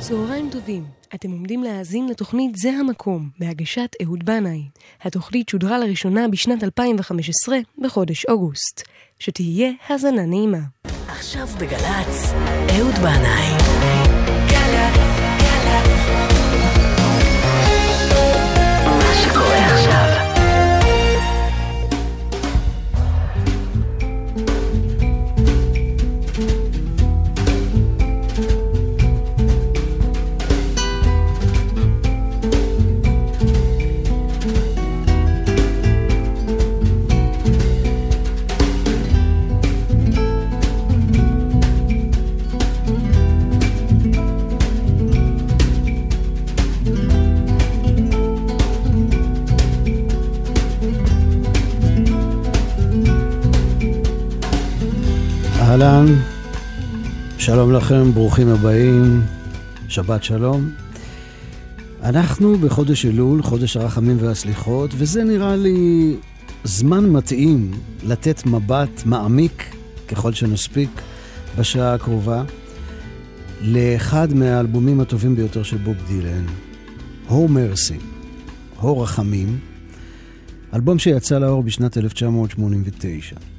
צהריים טובים, אתם עומדים להאזין לתוכנית זה המקום, בהגשת אהוד בנאי. התוכנית שודרה לראשונה בשנת 2015, בחודש אוגוסט. שתהיה האזנה נעימה. עכשיו בגל"צ, אהוד בנאי. אהלן, שלום לכם, ברוכים הבאים, שבת שלום. אנחנו בחודש אלול, חודש הרחמים והסליחות, וזה נראה לי זמן מתאים לתת מבט מעמיק, ככל שנספיק, בשעה הקרובה, לאחד מהאלבומים הטובים ביותר של בוב דילן, הו מרסי, הו רחמים, אלבום שיצא לאור בשנת 1989.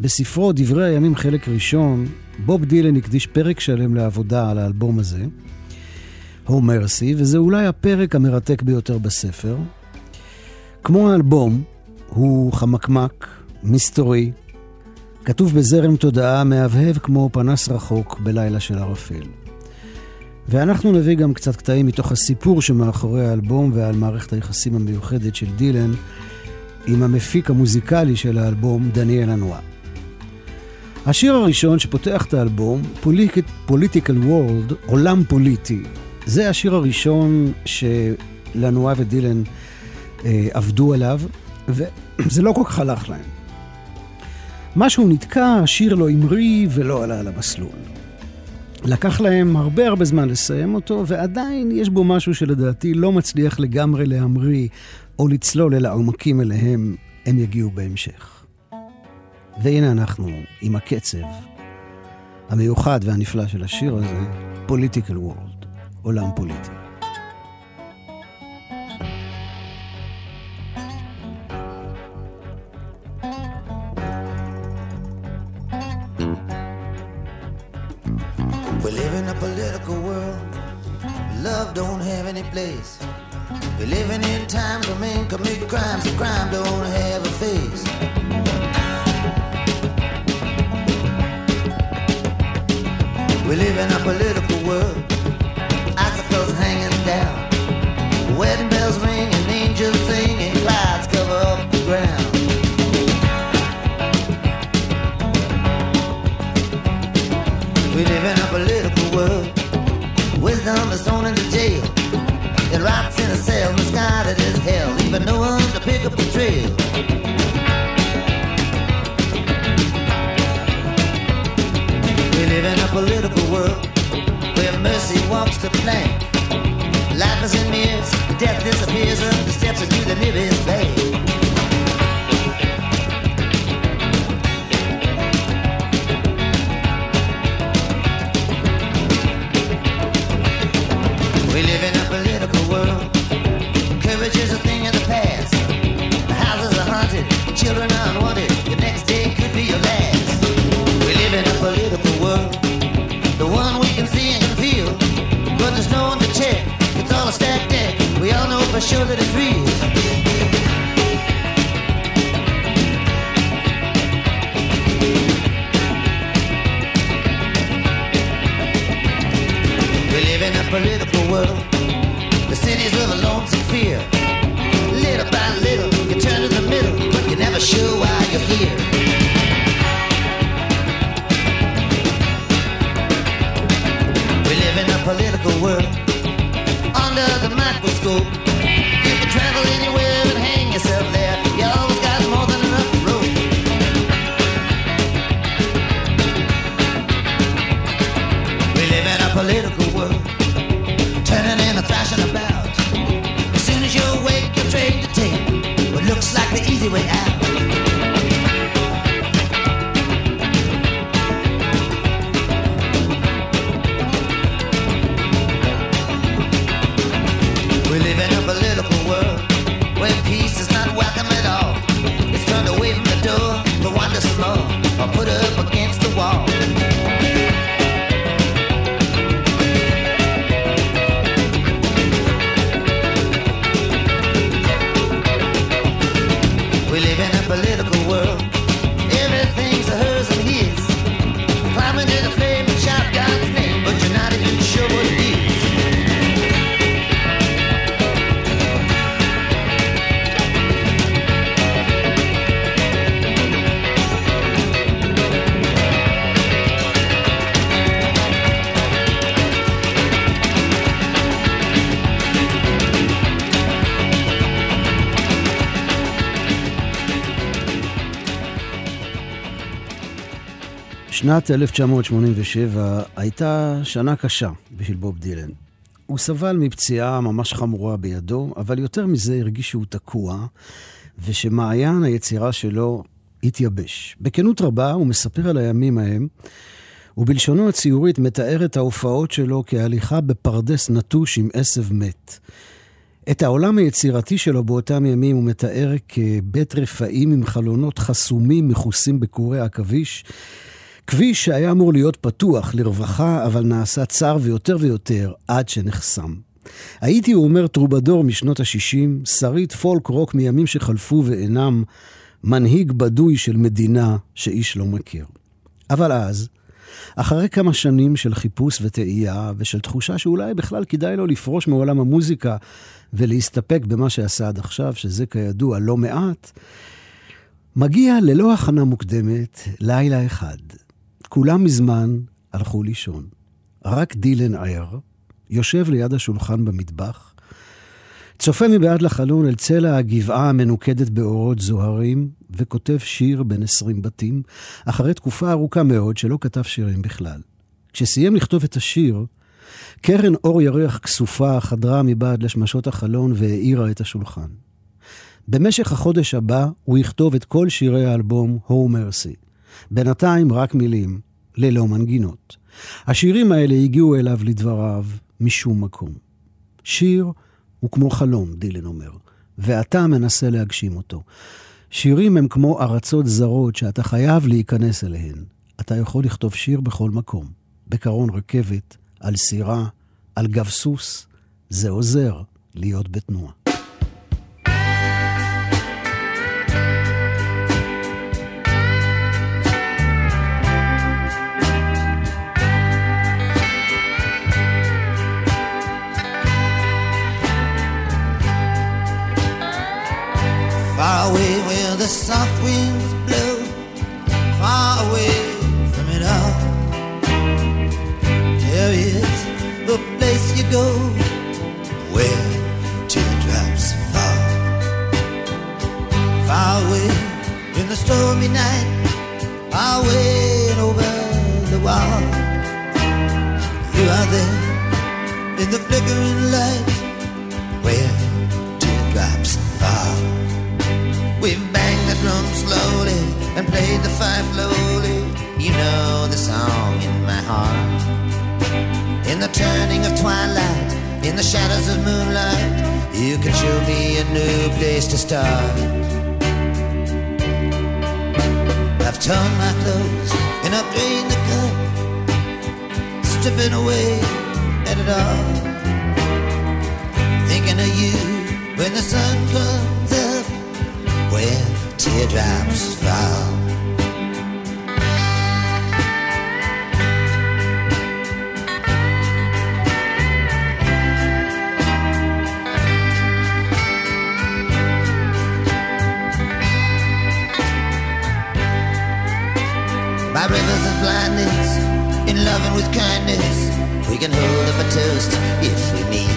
בספרו דברי הימים חלק ראשון, בוב דילן הקדיש פרק שלם לעבודה על האלבום הזה, הו מרסי, וזה אולי הפרק המרתק ביותר בספר. כמו האלבום, הוא חמקמק, מסתורי, כתוב בזרם תודעה מהבהב כמו פנס רחוק בלילה של ערפל. ואנחנו נביא גם קצת קטעים מתוך הסיפור שמאחורי האלבום ועל מערכת היחסים המיוחדת של דילן עם המפיק המוזיקלי של האלבום, דניאל אנואר. השיר הראשון שפותח את האלבום, פוליטיקל וורלד, עולם פוליטי. זה השיר הראשון שלנועה ודילן אה, עבדו עליו, וזה לא כל כך הלך להם. משהו נתקע, השיר לא המריא ולא עלה על המסלול. לקח להם הרבה הרבה זמן לסיים אותו, ועדיין יש בו משהו שלדעתי לא מצליח לגמרי להמריא או לצלול אל העומקים אליהם הם יגיעו בהמשך. והנה אנחנו עם הקצב המיוחד והנפלא של השיר הזה, פוליטיקל וורלד, עולם פוליטי. Trail. live in a political world where mercy walks the plank. Life is in mirrors, death disappears up the steps into the nearest bay. שנת 1987 הייתה שנה קשה בשביל בוב דילן. הוא סבל מפציעה ממש חמורה בידו, אבל יותר מזה הרגיש שהוא תקוע, ושמעיין היצירה שלו התייבש. בכנות רבה הוא מספר על הימים ההם, ובלשונו הציורית מתאר את ההופעות שלו כהליכה בפרדס נטוש עם עשב מת. את העולם היצירתי שלו באותם ימים הוא מתאר כבית רפאים עם חלונות חסומים מכוסים בקורי עכביש, כביש שהיה אמור להיות פתוח לרווחה, אבל נעשה צר ויותר ויותר עד שנחסם. הייתי, הוא אומר, טרובדור משנות ה-60, שרית פולק רוק מימים שחלפו ואינם, מנהיג בדוי של מדינה שאיש לא מכיר. אבל אז, אחרי כמה שנים של חיפוש וטעייה, ושל תחושה שאולי בכלל כדאי לו לפרוש מעולם המוזיקה ולהסתפק במה שעשה עד עכשיו, שזה כידוע לא מעט, מגיע ללא הכנה מוקדמת לילה אחד. כולם מזמן הלכו לישון. רק דילן ער, יושב ליד השולחן במטבח, צופה מבעד לחלון אל צלע הגבעה המנוקדת באורות זוהרים, וכותב שיר בין עשרים בתים, אחרי תקופה ארוכה מאוד שלא כתב שירים בכלל. כשסיים לכתוב את השיר, קרן אור ירח כסופה חדרה מבעד לשמשות החלון והאירה את השולחן. במשך החודש הבא הוא יכתוב את כל שירי האלבום "הו מרסי". בינתיים רק מילים, ללא מנגינות. השירים האלה הגיעו אליו לדבריו משום מקום. שיר הוא כמו חלום, דילן אומר, ואתה מנסה להגשים אותו. שירים הם כמו ארצות זרות שאתה חייב להיכנס אליהן. אתה יכול לכתוב שיר בכל מקום, בקרון רכבת, על סירה, על גב סוס. זה עוזר להיות בתנועה. Far away where the soft winds blow, far away from it all. There is the place you go where teardrops fall. Far away in the stormy night, far away over the wall. You are there in the flickering light where and played the fife slowly. You know the song in my heart. In the turning of twilight, in the shadows of moonlight, you can show me a new place to start. I've torn my clothes and I've drained the cup, stripping away at it all. Thinking of you when the sun comes up where teardrops fall. By rivers of blindness, in loving with kindness, we can hold up a toast if we meet.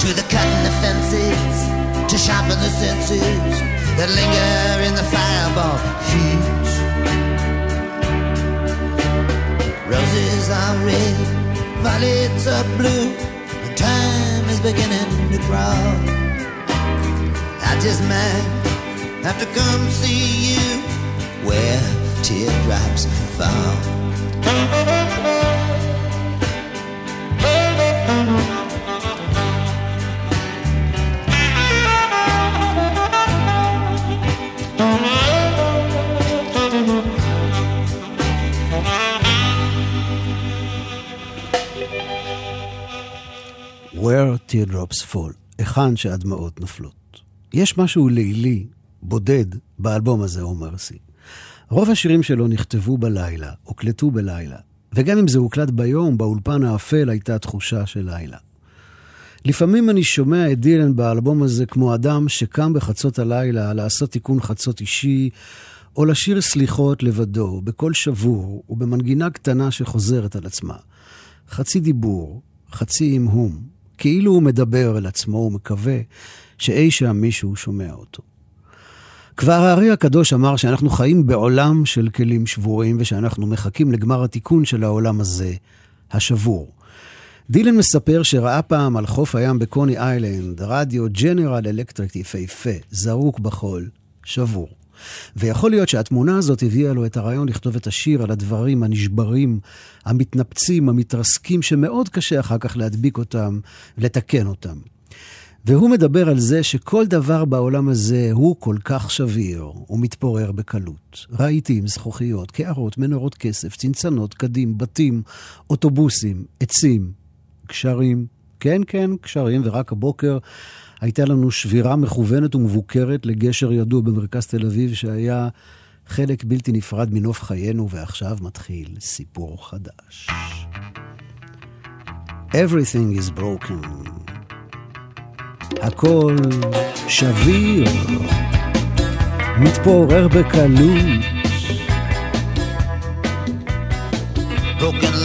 To the cutting of fences, to sharpen the senses that linger in the fireball heat. Roses are red, violets are blue, and time is beginning to crawl. I just might have to come see you where teardrops fall. Where Teardrops Fall, היכן שהדמעות נופלות. יש משהו לילי, בודד, באלבום הזה, אומר סי. רוב השירים שלו נכתבו בלילה, הוקלטו בלילה, וגם אם זה הוקלט ביום, באולפן האפל הייתה תחושה של לילה. לפעמים אני שומע את דילן באלבום הזה כמו אדם שקם בחצות הלילה לעשות תיקון חצות אישי, או לשיר סליחות לבדו, בקול שבור ובמנגינה קטנה שחוזרת על עצמה. חצי דיבור, חצי המהום, כאילו הוא מדבר אל עצמו ומקווה שאי שם מישהו שומע אותו. כבר הארי הקדוש אמר שאנחנו חיים בעולם של כלים שבורים ושאנחנו מחכים לגמר התיקון של העולם הזה, השבור. דילן מספר שראה פעם על חוף הים בקוני איילנד רדיו ג'נרל אלקטריק יפהפה, זרוק בחול, שבור. ויכול להיות שהתמונה הזאת הביאה לו את הרעיון לכתוב את השיר על הדברים הנשברים, המתנפצים, המתרסקים, שמאוד קשה אחר כך להדביק אותם, לתקן אותם. והוא מדבר על זה שכל דבר בעולם הזה הוא כל כך שביר ומתפורר בקלות. רהיטים, זכוכיות, קערות, מנורות כסף, צנצנות, קדים, בתים, אוטובוסים, עצים, קשרים. כן, כן, קשרים, ורק הבוקר הייתה לנו שבירה מכוונת ומבוקרת לגשר ידוע במרכז תל אביב, שהיה חלק בלתי נפרד מנוף חיינו, ועכשיו מתחיל סיפור חדש. Everything is broken. הכל שביר, מתפורר בקלות. Broken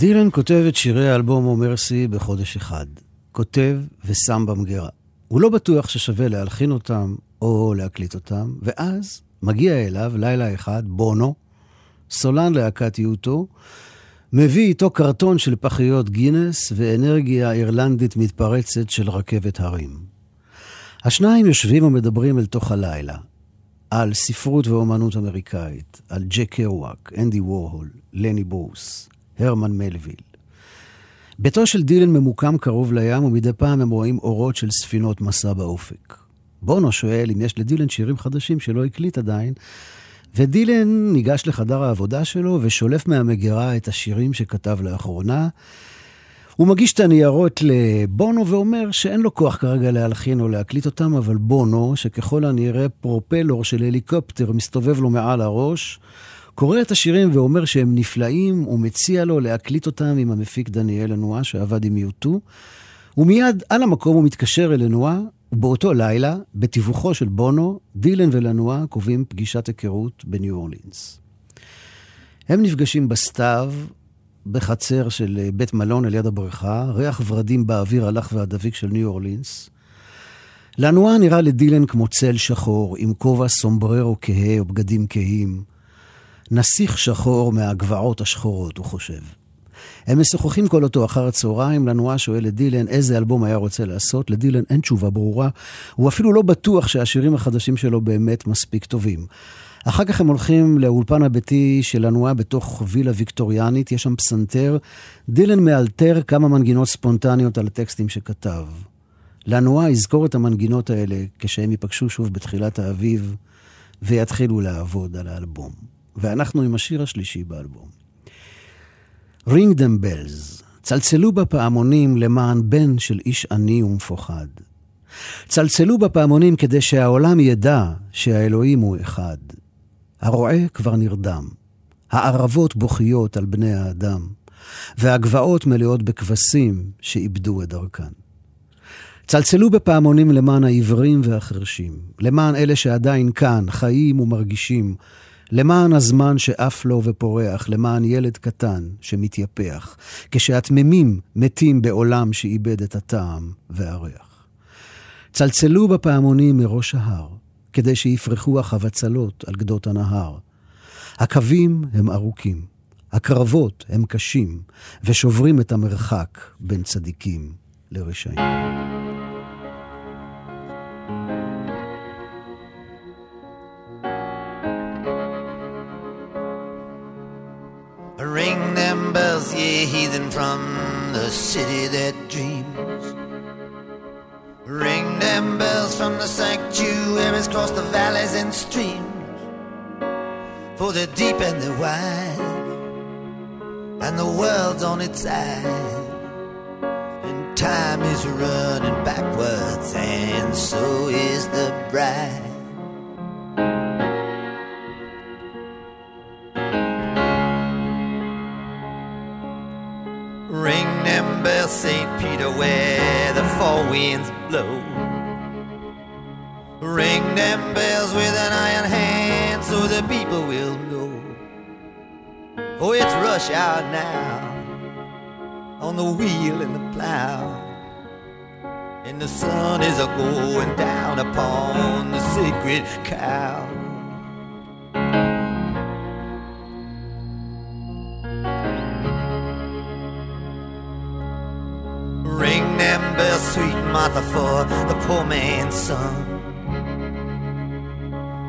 דילן כותב את שירי האלבום אומרסי בחודש אחד. כותב ושם במגירה. הוא לא בטוח ששווה להלחין אותם או להקליט אותם, ואז מגיע אליו לילה אחד בונו, סולן להקת יוטו, מביא איתו קרטון של פחיות גינס ואנרגיה אירלנדית מתפרצת של רכבת הרים. השניים יושבים ומדברים אל תוך הלילה, על ספרות ואומנות אמריקאית, על ג'ק קרוואק, אנדי וורהול, לני ברוס, הרמן מלוויל. ביתו של דילן ממוקם קרוב לים, ומדי פעם הם רואים אורות של ספינות מסע באופק. בונו שואל אם יש לדילן שירים חדשים שלא הקליט עדיין, ודילן ניגש לחדר העבודה שלו ושולף מהמגירה את השירים שכתב לאחרונה. הוא מגיש את הניירות לבונו ואומר שאין לו כוח כרגע להלחין או להקליט אותם, אבל בונו, שככל הנראה פרופלור של הליקופטר מסתובב לו מעל הראש, קורא את השירים ואומר שהם נפלאים, ומציע לו להקליט אותם עם המפיק דניאל לנועה, שעבד עם יוטו. ומיד על המקום הוא מתקשר אל לנועה, ובאותו לילה, בתיווכו של בונו, דילן ולנועה קובעים פגישת היכרות בניו אורלינס. הם נפגשים בסתיו, בחצר של בית מלון על יד הבריכה, ריח ורדים באוויר הלך והדביק של ניו אורלינס. לנועה נראה לדילן כמו צל שחור, עם כובע סומבררו כהה או בגדים כהים. נסיך שחור מהגבעות השחורות, הוא חושב. הם משוחחים כל אותו אחר הצהריים, לנועה שואל את דילן איזה אלבום היה רוצה לעשות, לדילן אין תשובה ברורה, הוא אפילו לא בטוח שהשירים החדשים שלו באמת מספיק טובים. אחר כך הם הולכים לאולפן הביתי של לנועה בתוך וילה ויקטוריאנית, יש שם פסנתר. דילן מאלתר כמה מנגינות ספונטניות על הטקסטים שכתב. לנועה יזכור את המנגינות האלה כשהם ייפגשו שוב בתחילת האביב ויתחילו לעבוד על האלבום. ואנחנו עם השיר השלישי באלבום. Ring them bells, צלצלו בפעמונים למען בן של איש עני ומפוחד. צלצלו בפעמונים כדי שהעולם ידע שהאלוהים הוא אחד. הרועה כבר נרדם, הערבות בוכיות על בני האדם, והגבעות מלאות בכבשים שאיבדו את דרכן. צלצלו בפעמונים למען העיוורים והחרשים, למען אלה שעדיין כאן, חיים ומרגישים, למען הזמן שעף לו ופורח, למען ילד קטן שמתייפח, כשהתממים מתים בעולם שאיבד את הטעם והריח. צלצלו בפעמונים מראש ההר, כדי שיפרחו החבצלות על גדות הנהר. הקווים הם ארוכים, הקרבות הם קשים, ושוברים את המרחק בין צדיקים לרשעים. From the city that dreams. Ring them bells from the sanctuaries across the valleys and streams. For the deep and the wide, and the world's on its side. And time is running backwards, and so is the bride. Where the four winds blow. Ring them bells with an iron hand so the people will know. Oh, it's rush hour now on the wheel and the plow. And the sun is a going down upon the sacred cow. Martha, for the poor man's son.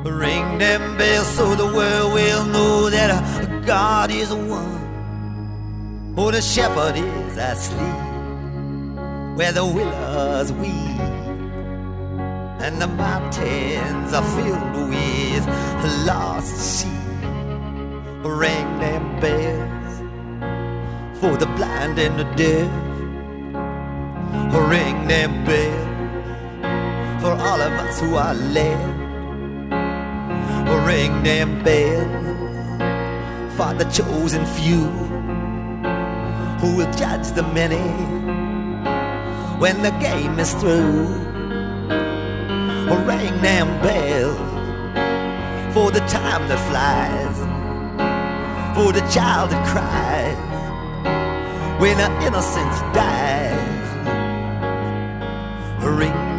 Ring them bells so the world will know that God is one. Oh, the shepherd is asleep where the willows weep, and the mountains are filled with lost sheep. Ring them bells for the blind and the deaf. Ring them bells for all of us who are left. Ring them bells for the chosen few who will judge the many when the game is through. Ring them bells for the time that flies, for the child that cries when our innocence dies.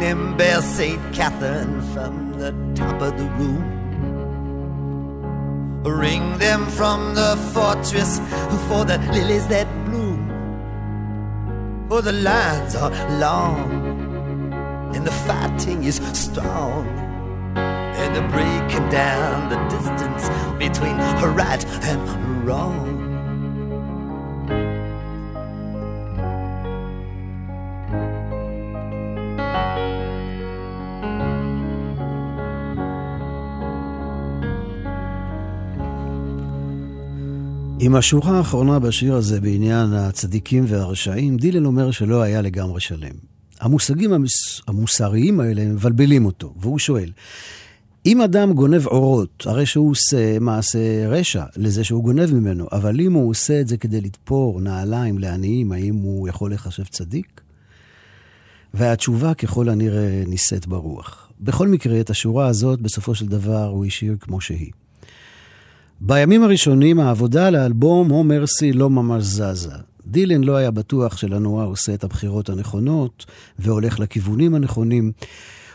Bells, St. Catherine, from the top of the room. Ring them from the fortress for the lilies that bloom. For the lines are long and the fighting is strong. And they're breaking down the distance between right and wrong. עם השורה האחרונה בשיר הזה בעניין הצדיקים והרשעים, דילן אומר שלא היה לגמרי שלם. המושגים המוס... המוסריים האלה מבלבלים אותו, והוא שואל, אם אדם גונב אורות, הרי שהוא עושה מעשה רשע לזה שהוא גונב ממנו, אבל אם הוא עושה את זה כדי לתפור נעליים לעניים, האם הוא יכול לחשב צדיק? והתשובה ככל הנראה נישאת ברוח. בכל מקרה, את השורה הזאת, בסופו של דבר, הוא השאיר כמו שהיא. בימים הראשונים העבודה על האלבום הו מרסי לא ממש זזה. דילן לא היה בטוח שלנועה עושה את הבחירות הנכונות והולך לכיוונים הנכונים.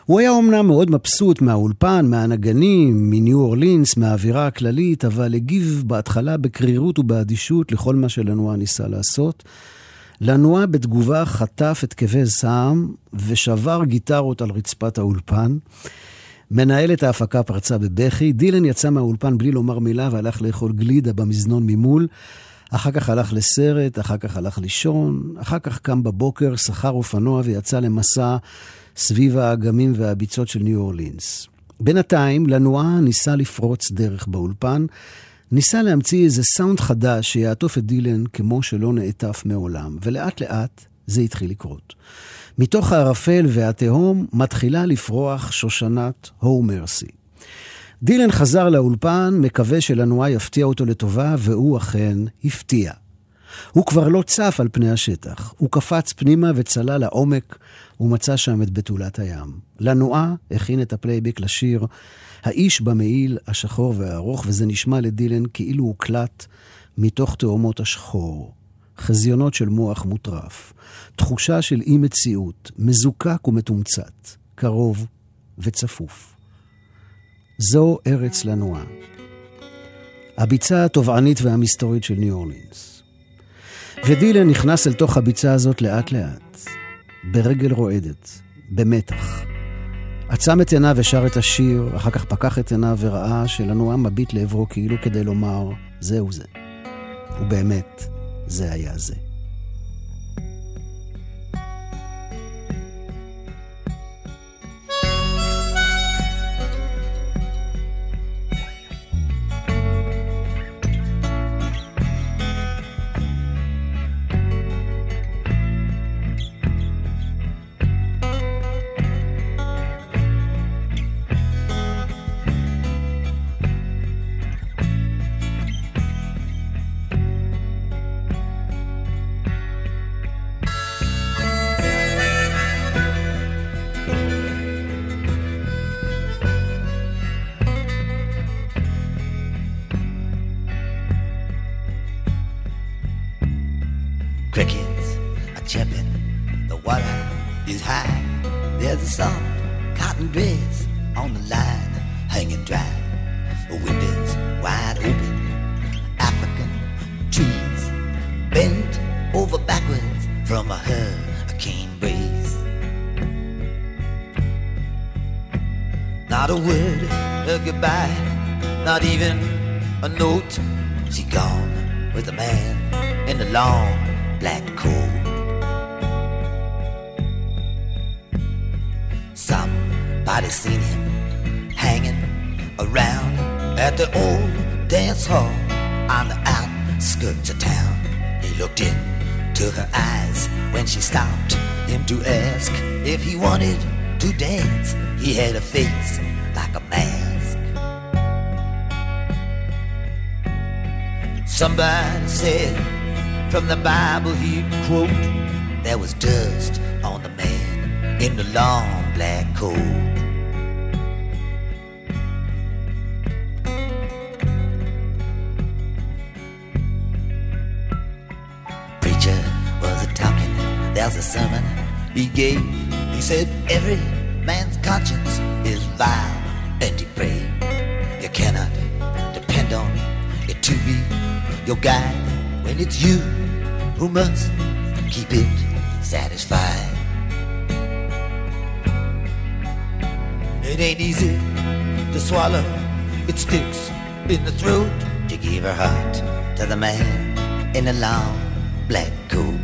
הוא היה אומנם מאוד מבסוט מהאולפן, מהנגנים, מניו אורלינס, מהאווירה הכללית, אבל הגיב בהתחלה בקרירות ובאדישות לכל מה שלנועה ניסה לעשות. לנועה בתגובה חטף התקפי זעם ושבר גיטרות על רצפת האולפן. מנהלת ההפקה פרצה בבכי, דילן יצא מהאולפן בלי לומר מילה והלך לאכול גלידה במזנון ממול. אחר כך הלך לסרט, אחר כך הלך לישון, אחר כך קם בבוקר, שכר אופנוע ויצא למסע סביב האגמים והביצות של ניו אורלינס. בינתיים, לנועה ניסה לפרוץ דרך באולפן, ניסה להמציא איזה סאונד חדש שיעטוף את דילן כמו שלא נעטף מעולם, ולאט לאט זה התחיל לקרות. מתוך הערפל והתהום מתחילה לפרוח שושנת הו מרסי. דילן חזר לאולפן, מקווה שלנואה יפתיע אותו לטובה, והוא אכן הפתיע. הוא כבר לא צף על פני השטח. הוא קפץ פנימה וצלל לעומק, ומצא שם את בתולת הים. לנואה הכין את הפלייבק לשיר "האיש במעיל השחור והארוך", וזה נשמע לדילן כאילו הוקלט מתוך תהומות השחור. חזיונות של מוח מוטרף, תחושה של אי מציאות, מזוקק ומתומצת, קרוב וצפוף. זו ארץ לנועה. הביצה התובענית והמסתורית של ניו אורלינס. ודילן נכנס אל תוך הביצה הזאת לאט לאט, ברגל רועדת, במתח. עצם את עיניו ושר את השיר, אחר כך פקח את עיניו וראה שלנועה מביט לעברו כאילו כדי לומר, זהו זה. ובאמת, זה היה זה. goodbye, not even a note. She gone with a man in the long black coat. Somebody seen him hanging around at the old dance hall on the outskirts of town. He looked into her eyes when she stopped him to ask if he wanted to dance. He had a face like a man said from the Bible he'd quote, there was dust on the man in the long black coat. Preacher was a talking, there's a sermon he gave. He said every man's conscience is vile your guide when it's you who must keep it satisfied. It ain't easy to swallow, it sticks in the throat to give her heart to the man in the long black coat.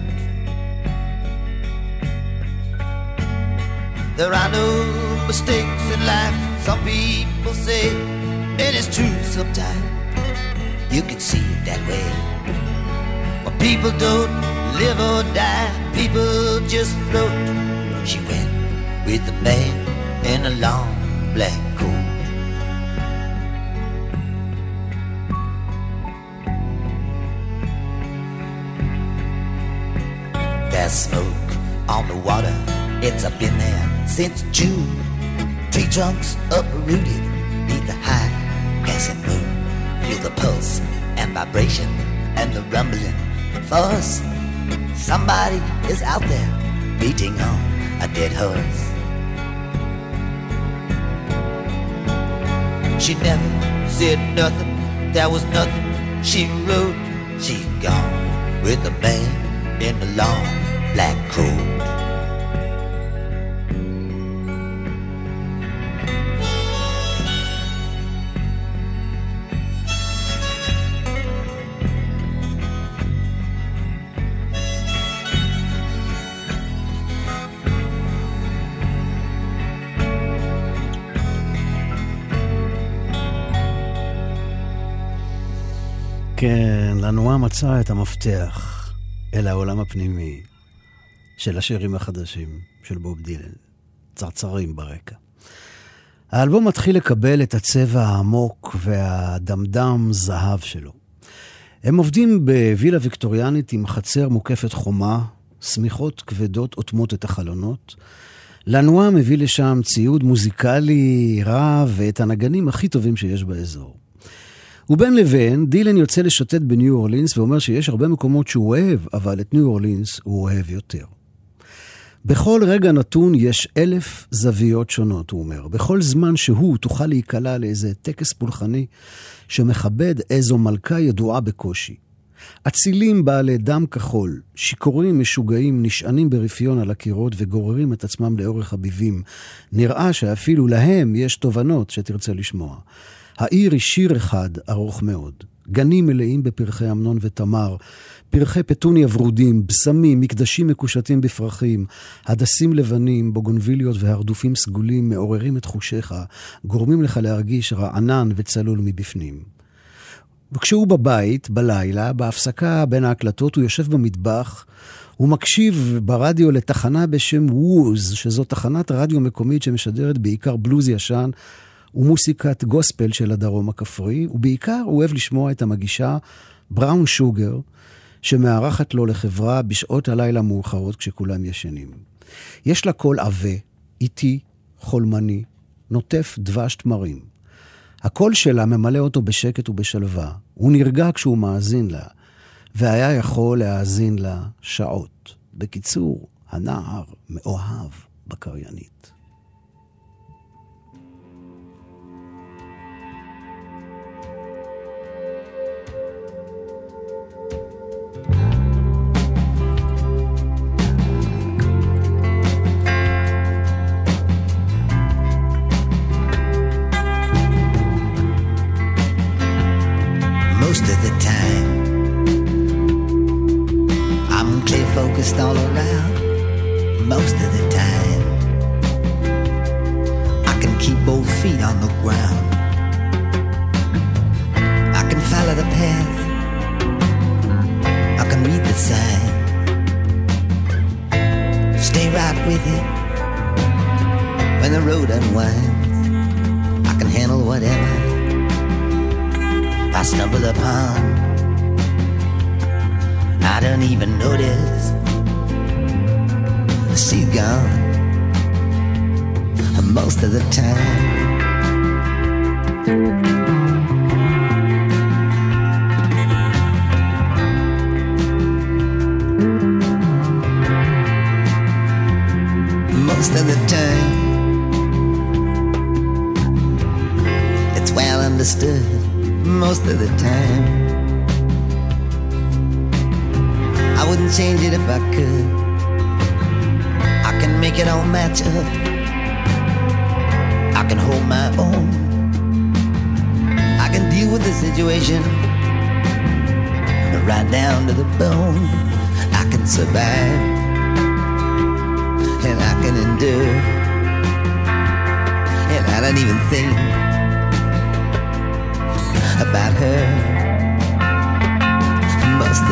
There are no mistakes in life, some people say, and it's true sometimes you can see it that way. But people don't live or die, people just float. She went with a man in a long black coat. There's smoke on the water, it's up in there since June. Tree trunks uprooted the pulse and vibration and the rumbling force. Somebody is out there beating on a dead horse. She never said nothing, there was nothing she wrote. She gone with a man in a long black coat. כן, לנועה מצא את המפתח אל העולם הפנימי של השירים החדשים של בוב דילן. צרצרים ברקע. האלבום מתחיל לקבל את הצבע העמוק והדמדם זהב שלו. הם עובדים בווילה ויקטוריאנית עם חצר מוקפת חומה, שמיכות כבדות אוטמות את החלונות. לנועה מביא לשם ציוד מוזיקלי רב ואת הנגנים הכי טובים שיש באזור. ובין לבין, דילן יוצא לשוטט בניו אורלינס ואומר שיש הרבה מקומות שהוא אוהב, אבל את ניו אורלינס הוא אוהב יותר. בכל רגע נתון יש אלף זוויות שונות, הוא אומר. בכל זמן שהוא תוכל להיקלע לאיזה טקס פולחני שמכבד איזו מלכה ידועה בקושי. אצילים בעלי דם כחול, שיכורים משוגעים, נשענים ברפיון על הקירות וגוררים את עצמם לאורך הביבים. נראה שאפילו להם יש תובנות שתרצה לשמוע. העיר היא שיר אחד ארוך מאוד. גנים מלאים בפרחי אמנון ותמר, פרחי פטוניה ורודים, בשמים, מקדשים מקושטים בפרחים, הדסים לבנים, בוגונביליות והרדופים סגולים מעוררים את חושיך, גורמים לך להרגיש רענן וצלול מבפנים. וכשהוא בבית, בלילה, בהפסקה בין ההקלטות, הוא יושב במטבח, הוא מקשיב ברדיו לתחנה בשם ווז, שזו תחנת רדיו מקומית שמשדרת בעיקר בלוז ישן ומוסיקת גוספל של הדרום הכפרי, ובעיקר הוא אוהב לשמוע את המגישה בראון שוגר, שמארחת לו לחברה בשעות הלילה המאוחרות כשכולם ישנים. יש לה קול עבה, איטי, חולמני, נוטף דבש תמרים. הקול שלה ממלא אותו בשקט ובשלווה. הוא נרגע כשהוא מאזין לה, והיה יכול להאזין לה שעות. בקיצור, הנער מאוהב בקריינית.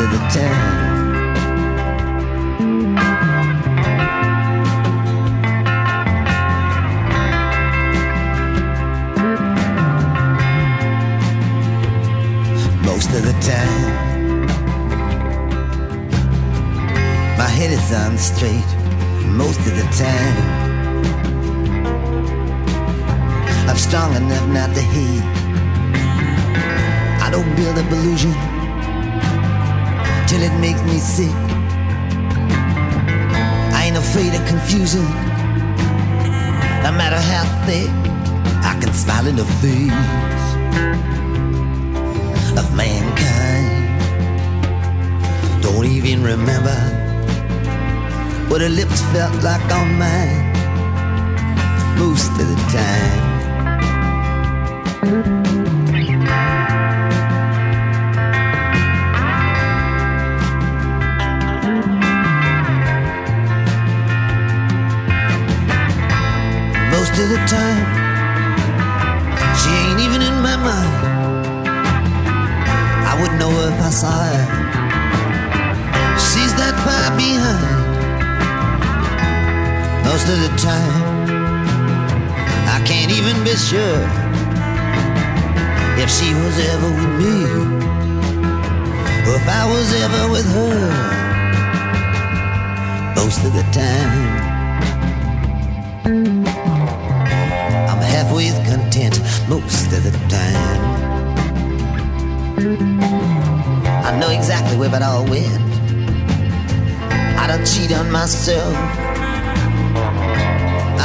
Of the time. Most of the time, my head is on straight most of the time. I'm strong enough not to hate. I don't build up illusion till it makes me sick. I ain't afraid of confusion, no matter how thick. I can smile in the face of mankind. Don't even remember what her lips felt like on mine most of the time. The time, she ain't even in my mind. I would know if I saw her. She's that far behind. Most of the time, I can't even be sure if she was ever with me or if I was ever with her. Most of the time, Most of the time, I know exactly where it all went. I don't cheat on myself.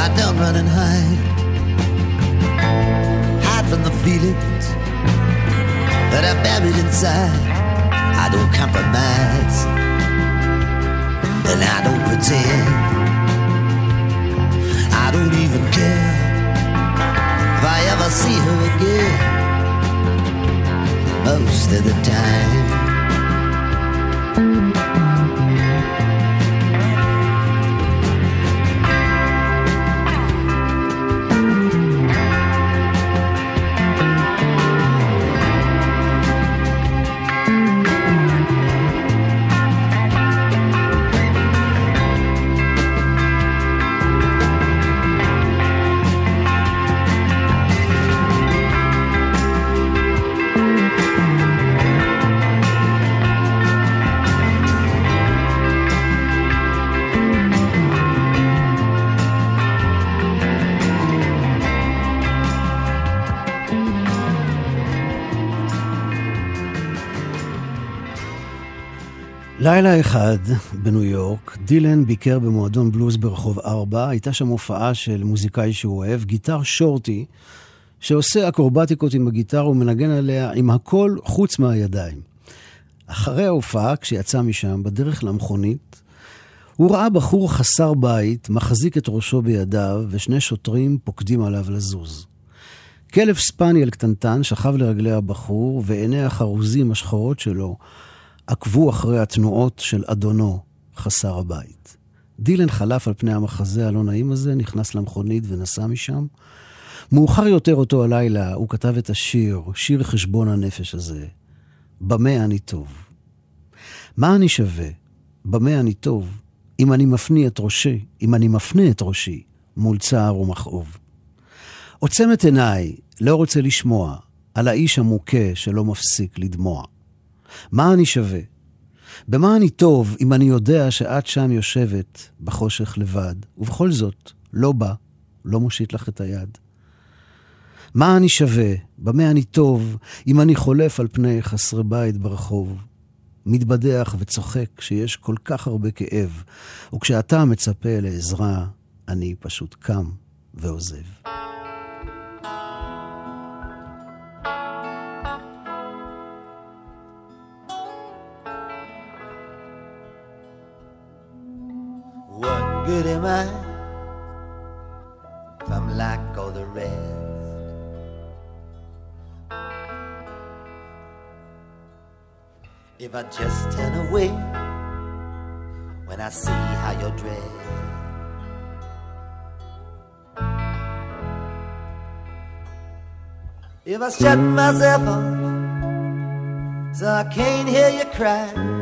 I don't run and hide. Hide from the feelings that are buried inside. I don't compromise. And I don't pretend. I don't even care if I ever see her again. Most of the time. לילה אחד בניו יורק, דילן ביקר במועדון בלוז ברחוב 4, הייתה שם הופעה של מוזיקאי שהוא אוהב, גיטר שורטי, שעושה אקרובטיקות עם הגיטרה ומנגן עליה עם הכל חוץ מהידיים. אחרי ההופעה, כשיצא משם, בדרך למכונית, הוא ראה בחור חסר בית, מחזיק את ראשו בידיו, ושני שוטרים פוקדים עליו לזוז. כלב ספניאל קטנטן שכב לרגלי הבחור, ועיני החרוזים השחורות שלו עקבו אחרי התנועות של אדונו, חסר הבית. דילן חלף על פני המחזה הלא נעים הזה, נכנס למכונית ונסע משם. מאוחר יותר אותו הלילה הוא כתב את השיר, שיר חשבון הנפש הזה. במה אני טוב? מה אני שווה? במה אני טוב? אם אני מפנה את ראשי, אם אני מפנה את ראשי מול צער ומכאוב. עוצם את עיניי, לא רוצה לשמוע, על האיש המוכה שלא מפסיק לדמוע. מה אני שווה? במה אני טוב אם אני יודע שאת שם יושבת בחושך לבד, ובכל זאת, לא בא, לא מושיט לך את היד? מה אני שווה? במה אני טוב אם אני חולף על פני חסרי בית ברחוב? מתבדח וצוחק שיש כל כך הרבה כאב, וכשאתה מצפה לעזרה, אני פשוט קם ועוזב. Good am I if I'm like all the rest? If I just turn away when I see how you're dressed. If I shut myself off so I can't hear you cry.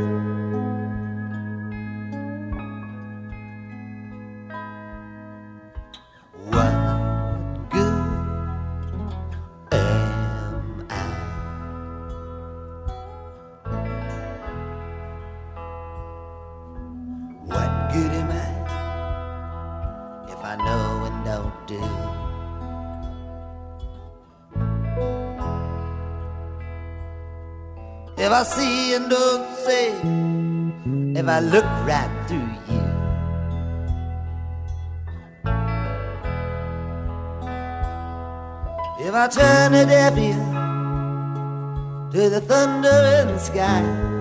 I see and don't say, if I look right through you. If I turn a deaf ear to the thunder in the sky.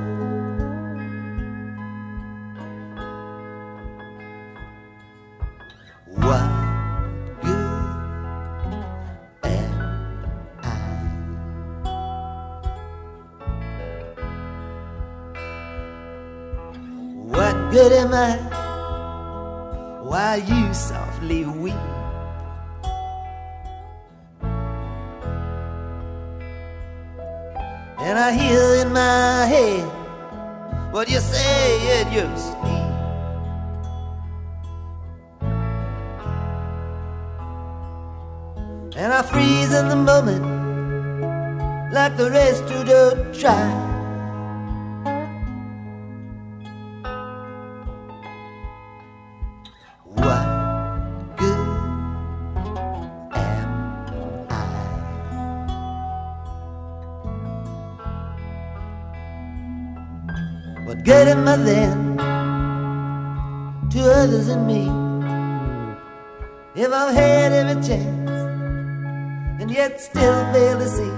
To others and me? If I've had every chance and yet still fail to see.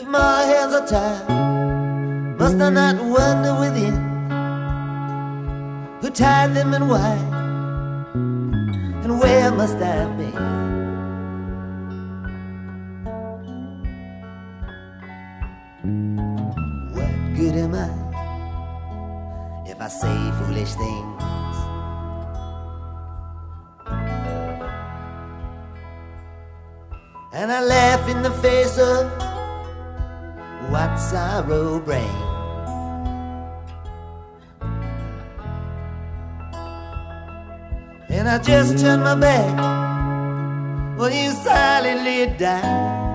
If my hands are tied, must I not wonder within who tied them and why? And where must I be? What good am I I say foolish things? And I laugh in the face of what sorrow brings. And I just turn my back when you silently die.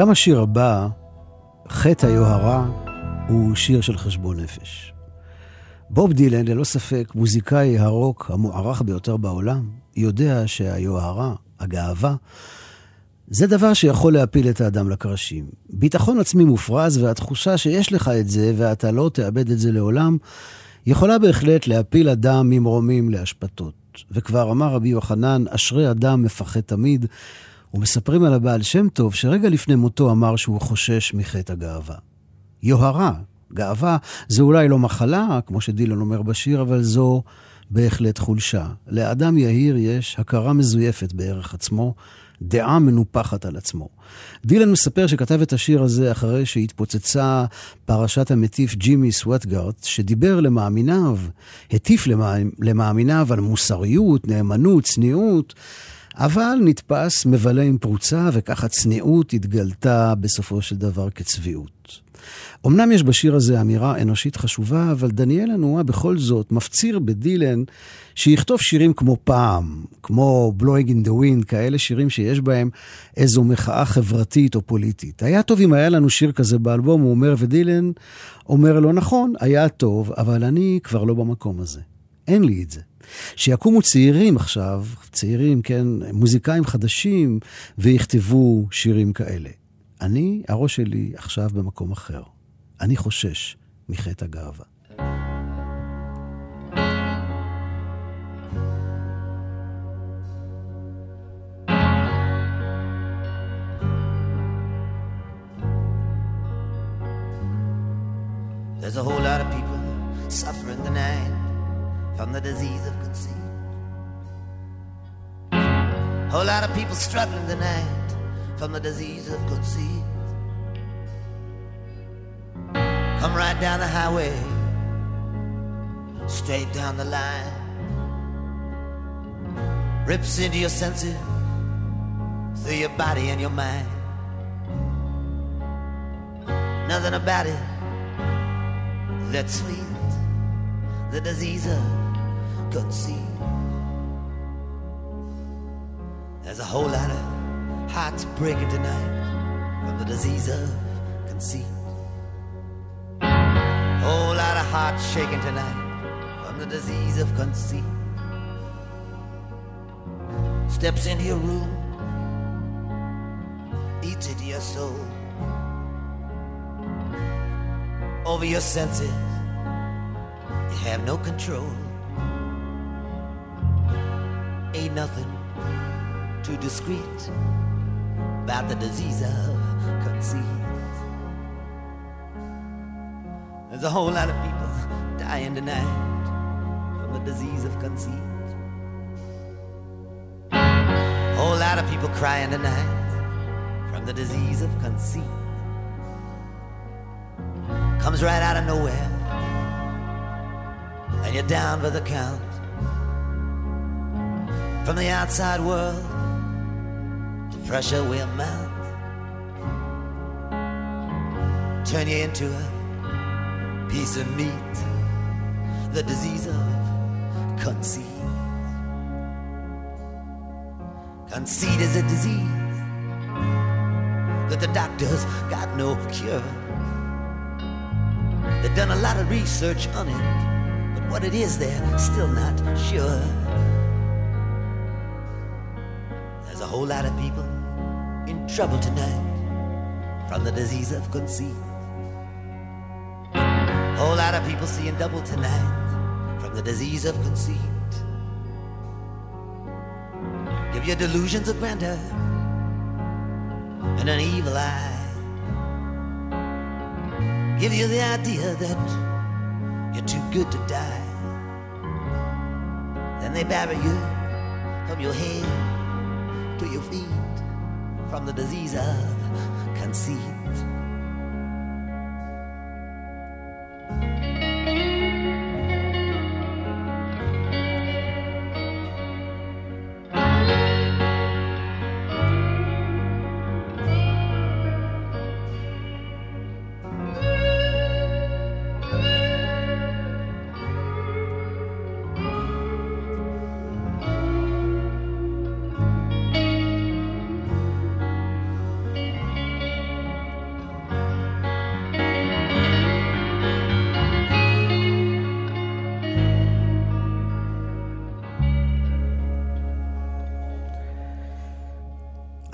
גם השיר הבא, חטא היוהרה, הוא שיר של חשבון נפש. בוב דילן, ללא ספק, מוזיקאי הרוק המוערך ביותר בעולם, יודע שהיוהרה, הגאווה, זה דבר שיכול להפיל את האדם לקרשים. ביטחון עצמי מופרז והתחושה שיש לך את זה ואתה לא תאבד את זה לעולם, יכולה בהחלט להפיל אדם ממרומים לאשפתות. וכבר אמר רבי יוחנן, אשרי אדם מפחד תמיד, ומספרים על הבעל שם טוב שרגע לפני מותו אמר שהוא חושש מחטא הגאווה. יוהרה, גאווה, זה אולי לא מחלה, כמו שדילון אומר בשיר, אבל זו בהחלט חולשה. לאדם יהיר יש הכרה מזויפת בערך עצמו, דעה מנופחת על עצמו. דילן מספר שכתב את השיר הזה אחרי שהתפוצצה פרשת המטיף ג'ימי סוואטגארט, שדיבר למאמיניו, הטיף למאמיניו על מוסריות, נאמנות, צניעות. אבל נתפס מבלה עם פרוצה, וכך הצניעות התגלתה בסופו של דבר כצביעות. אמנם יש בשיר הזה אמירה אנושית חשובה, אבל דניאל הנועה בכל זאת מפציר בדילן שיכתוב שירים כמו פעם, כמו Blowing in the Wind, כאלה שירים שיש בהם איזו מחאה חברתית או פוליטית. היה טוב אם היה לנו שיר כזה באלבום, הוא אומר, ודילן אומר לו, נכון, היה טוב, אבל אני כבר לא במקום הזה. אין לי את זה. שיקומו צעירים עכשיו, צעירים, כן, מוזיקאים חדשים, ויכתבו שירים כאלה. אני, הראש שלי עכשיו במקום אחר. אני חושש מחטא הגאווה. Struggling tonight from the disease of conceit. Come right down the highway, straight down the line. Rips into your senses, through your body and your mind. Nothing about it that's sweet, the disease of conceit. There's a whole lot of hearts breaking tonight from the disease of conceit. Whole lot of hearts shaking tonight from the disease of conceit. Steps into your room, eats into your soul, over your senses. You have no control. Ain't nothing too discreet about the disease of conceit. There's a whole lot of people dying tonight from the disease of conceit. A Whole lot of people crying tonight from the disease of conceit. Comes right out of nowhere, and you're down for the count. From the outside world, pressure will mount. Turn you into a piece of meat, the disease of conceit. Conceit is a disease that the doctors got no cure. They've done a lot of research on it, but what it is, they're still not sure. There's a whole lot of people trouble tonight from the disease of conceit. Whole lot of people seeing double tonight from the disease of conceit. Give you delusions of grandeur and an evil eye. Give you the idea that you're too good to die. Then they bury you from your head to your feet from the disease of conceit.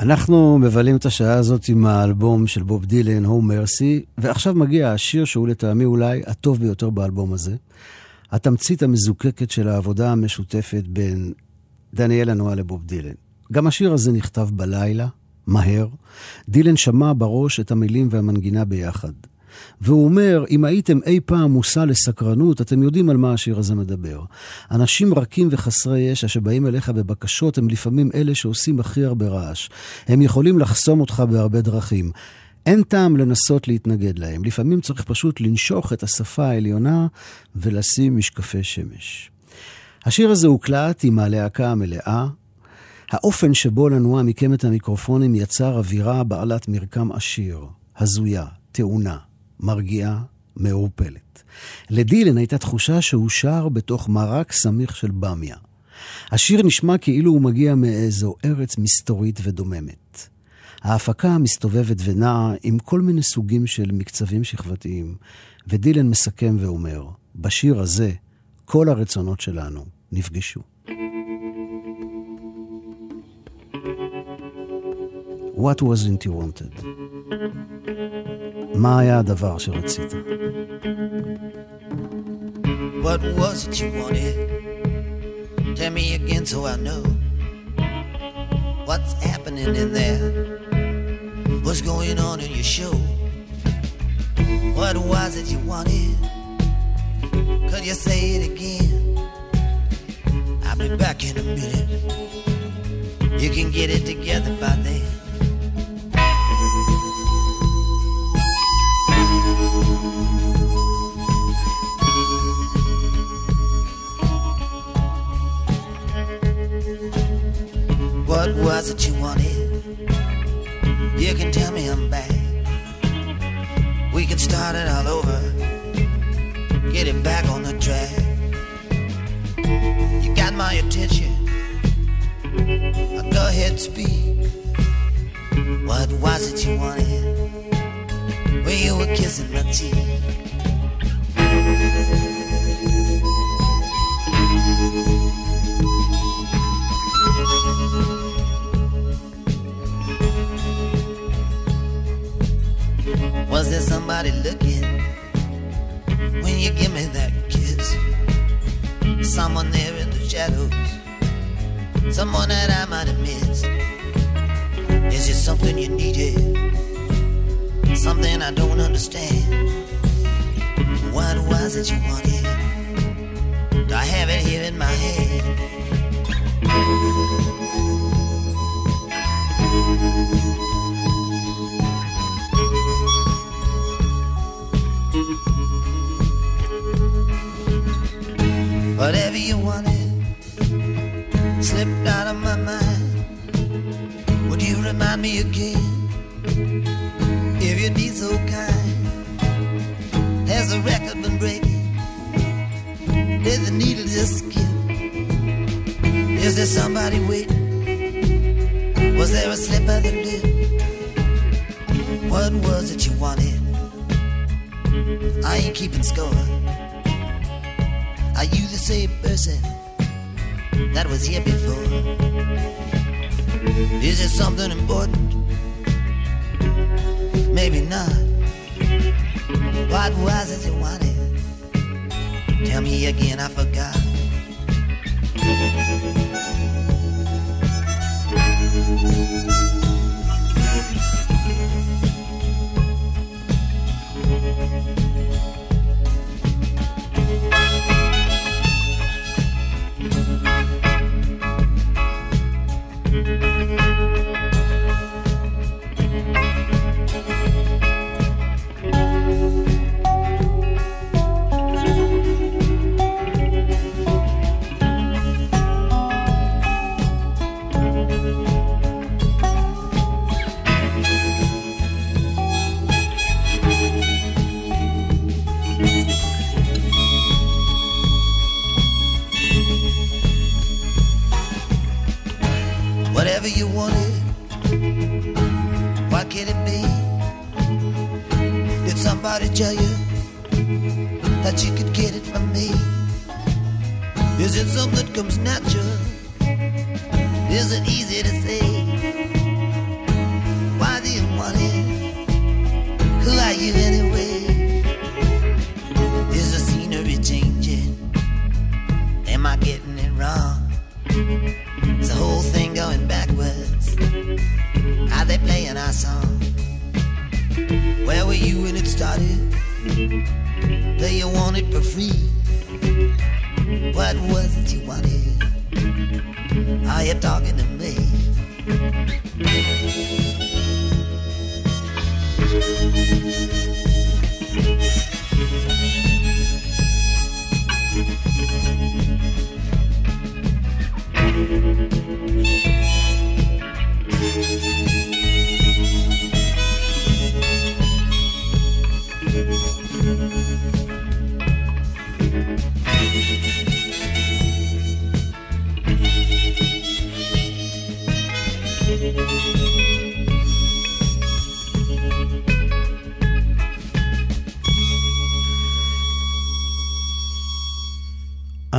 אנחנו מבלים את השעה הזאת עם האלבום של בוב דילן, הו מרסי, ועכשיו מגיע השיר שהוא לטעמי אולי הטוב ביותר באלבום הזה. התמצית המזוקקת של העבודה המשותפת בין דניאל הנועה לבוב דילן. גם השיר הזה נכתב בלילה, מהר. דילן שמע בראש את המילים והמנגינה ביחד. והוא אומר, אם הייתם אי פעם מושא לסקרנות, אתם יודעים על מה השיר הזה מדבר. אנשים רכים וחסרי ישע שבאים אליך בבקשות, הם לפעמים אלה שעושים הכי הרבה רעש. הם יכולים לחסום אותך בהרבה דרכים. אין טעם לנסות להתנגד להם. לפעמים צריך פשוט לנשוך את השפה העליונה ולשים משקפי שמש. השיר הזה הוקלט עם הלהקה המלאה. האופן שבו לנוע מיקם את המיקרופונים יצר אווירה בעלת מרקם עשיר, הזויה, טעונה, מרגיעה, מעורפלת. לדילן הייתה תחושה שהוא שר בתוך מרק סמיך של במיה. השיר נשמע כאילו הוא מגיע מאיזו ארץ מסתורית ודוממת. ההפקה מסתובבת ונעה עם כל מיני סוגים של מקצבים שכבתיים, ודילן מסכם ואומר, בשיר הזה כל הרצונות שלנו נפגשו. What wasn't you wanted? מה היה הדבר שרצית? What was it you wanted? Tell me again so I know what's happening in there. What's going on in your show? What was it you wanted? Could you say it again? I'll be back in a minute. You can get it together by then. What was it you wanted? You can tell me I'm back. We can start it all over. Get it back on the track. You got my attention. Now Go ahead, speak. What was it you wanted? When you were kissing my cheek. Somebody looking when you give me that kiss? Someone there in the shadows, someone that I might have missed. Is it something you needed? Something I don't understand. What was it you wanted? Do I have it here in my head? Tell you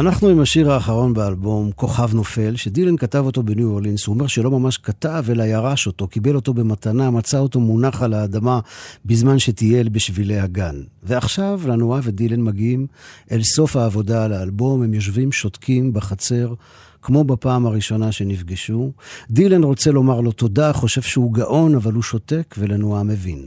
אנחנו עם השיר האחרון באלבום, כוכב נופל, שדילן כתב אותו בניו אורלינס. הוא אומר שלא ממש כתב, אלא ירש אותו, קיבל אותו במתנה, מצא אותו מונח על האדמה בזמן שטייל בשבילי הגן. ועכשיו לנועה ודילן מגיעים אל סוף העבודה על האלבום, הם יושבים שותקים בחצר, כמו בפעם הראשונה שנפגשו. דילן רוצה לומר לו תודה, חושב שהוא גאון, אבל הוא שותק ולנועה מבין.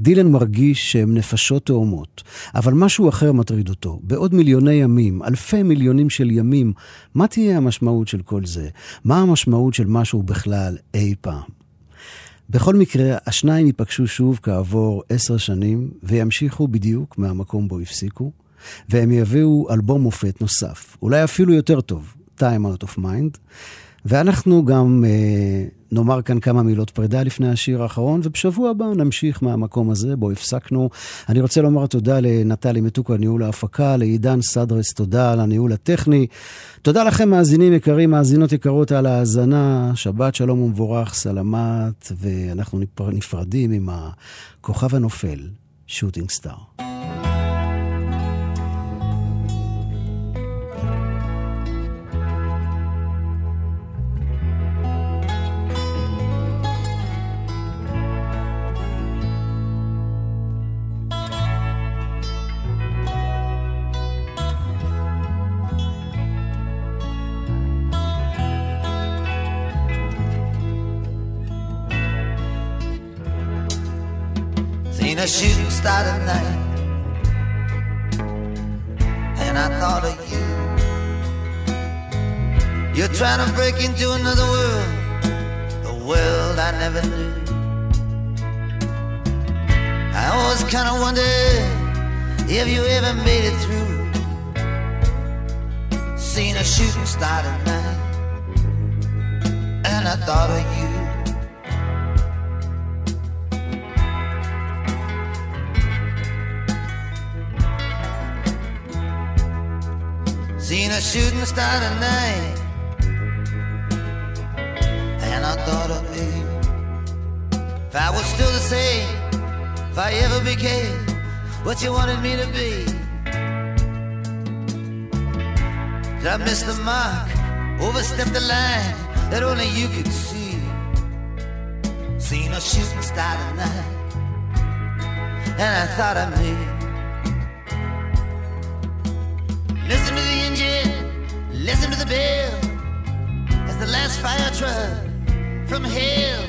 דילן מרגיש שהם נפשות תאומות, אבל משהו אחר מטריד אותו. בעוד מיליוני ימים, אלפי מיליונים של ימים, מה תהיה המשמעות של כל זה? מה המשמעות של משהו בכלל אי פעם? בכל מקרה, השניים ייפגשו שוב כעבור עשר שנים, וימשיכו בדיוק מהמקום בו הפסיקו, והם יביאו אלבום מופת נוסף, אולי אפילו יותר טוב, Time Out of Mind, ואנחנו גם אה, נאמר כאן כמה מילות פרידה לפני השיר האחרון, ובשבוע הבא נמשיך מהמקום הזה בו הפסקנו. אני רוצה לומר תודה לנטלי מתוקו על ניהול ההפקה, לעידן סדרס, תודה על הניהול הטכני. תודה לכם, מאזינים יקרים, מאזינות יקרות, על ההאזנה. שבת שלום ומבורך, סלמת, ואנחנו נפרדים עם הכוכב הנופל, שוטינג סטאר. Tonight. And I thought of you. You're trying to break into another world, a world I never knew. I always kind of wondered if you ever made it through. Seen a shooting star tonight, and I thought of you. Seen a shooting star tonight, and I thought of me. If I was still the same, if I ever became what you wanted me to be. Did I miss the mark, overstep the line that only you could see? Seen a shooting star tonight, and I thought of me. Listen to the engine, listen to the bell as the last fire truck from hell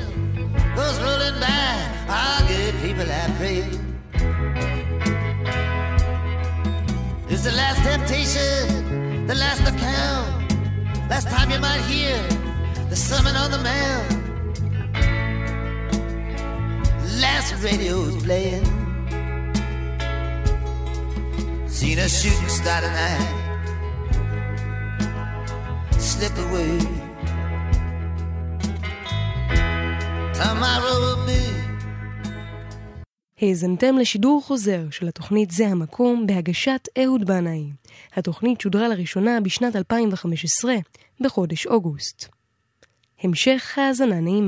goes rolling by. Our good people, I pray. It's the last temptation, the last account. Last time you might hear the sermon on the mount. Last radio's playing. Seen a shooting star tonight slip away. Tomorrow me. האזנתם לשידור חוזר של התוכנית זה המקום בהגשת אהוד בנאי. התוכנית שודרה לראשונה בשנת 2015, בחודש אוגוסט. המשך האזנה נעימה.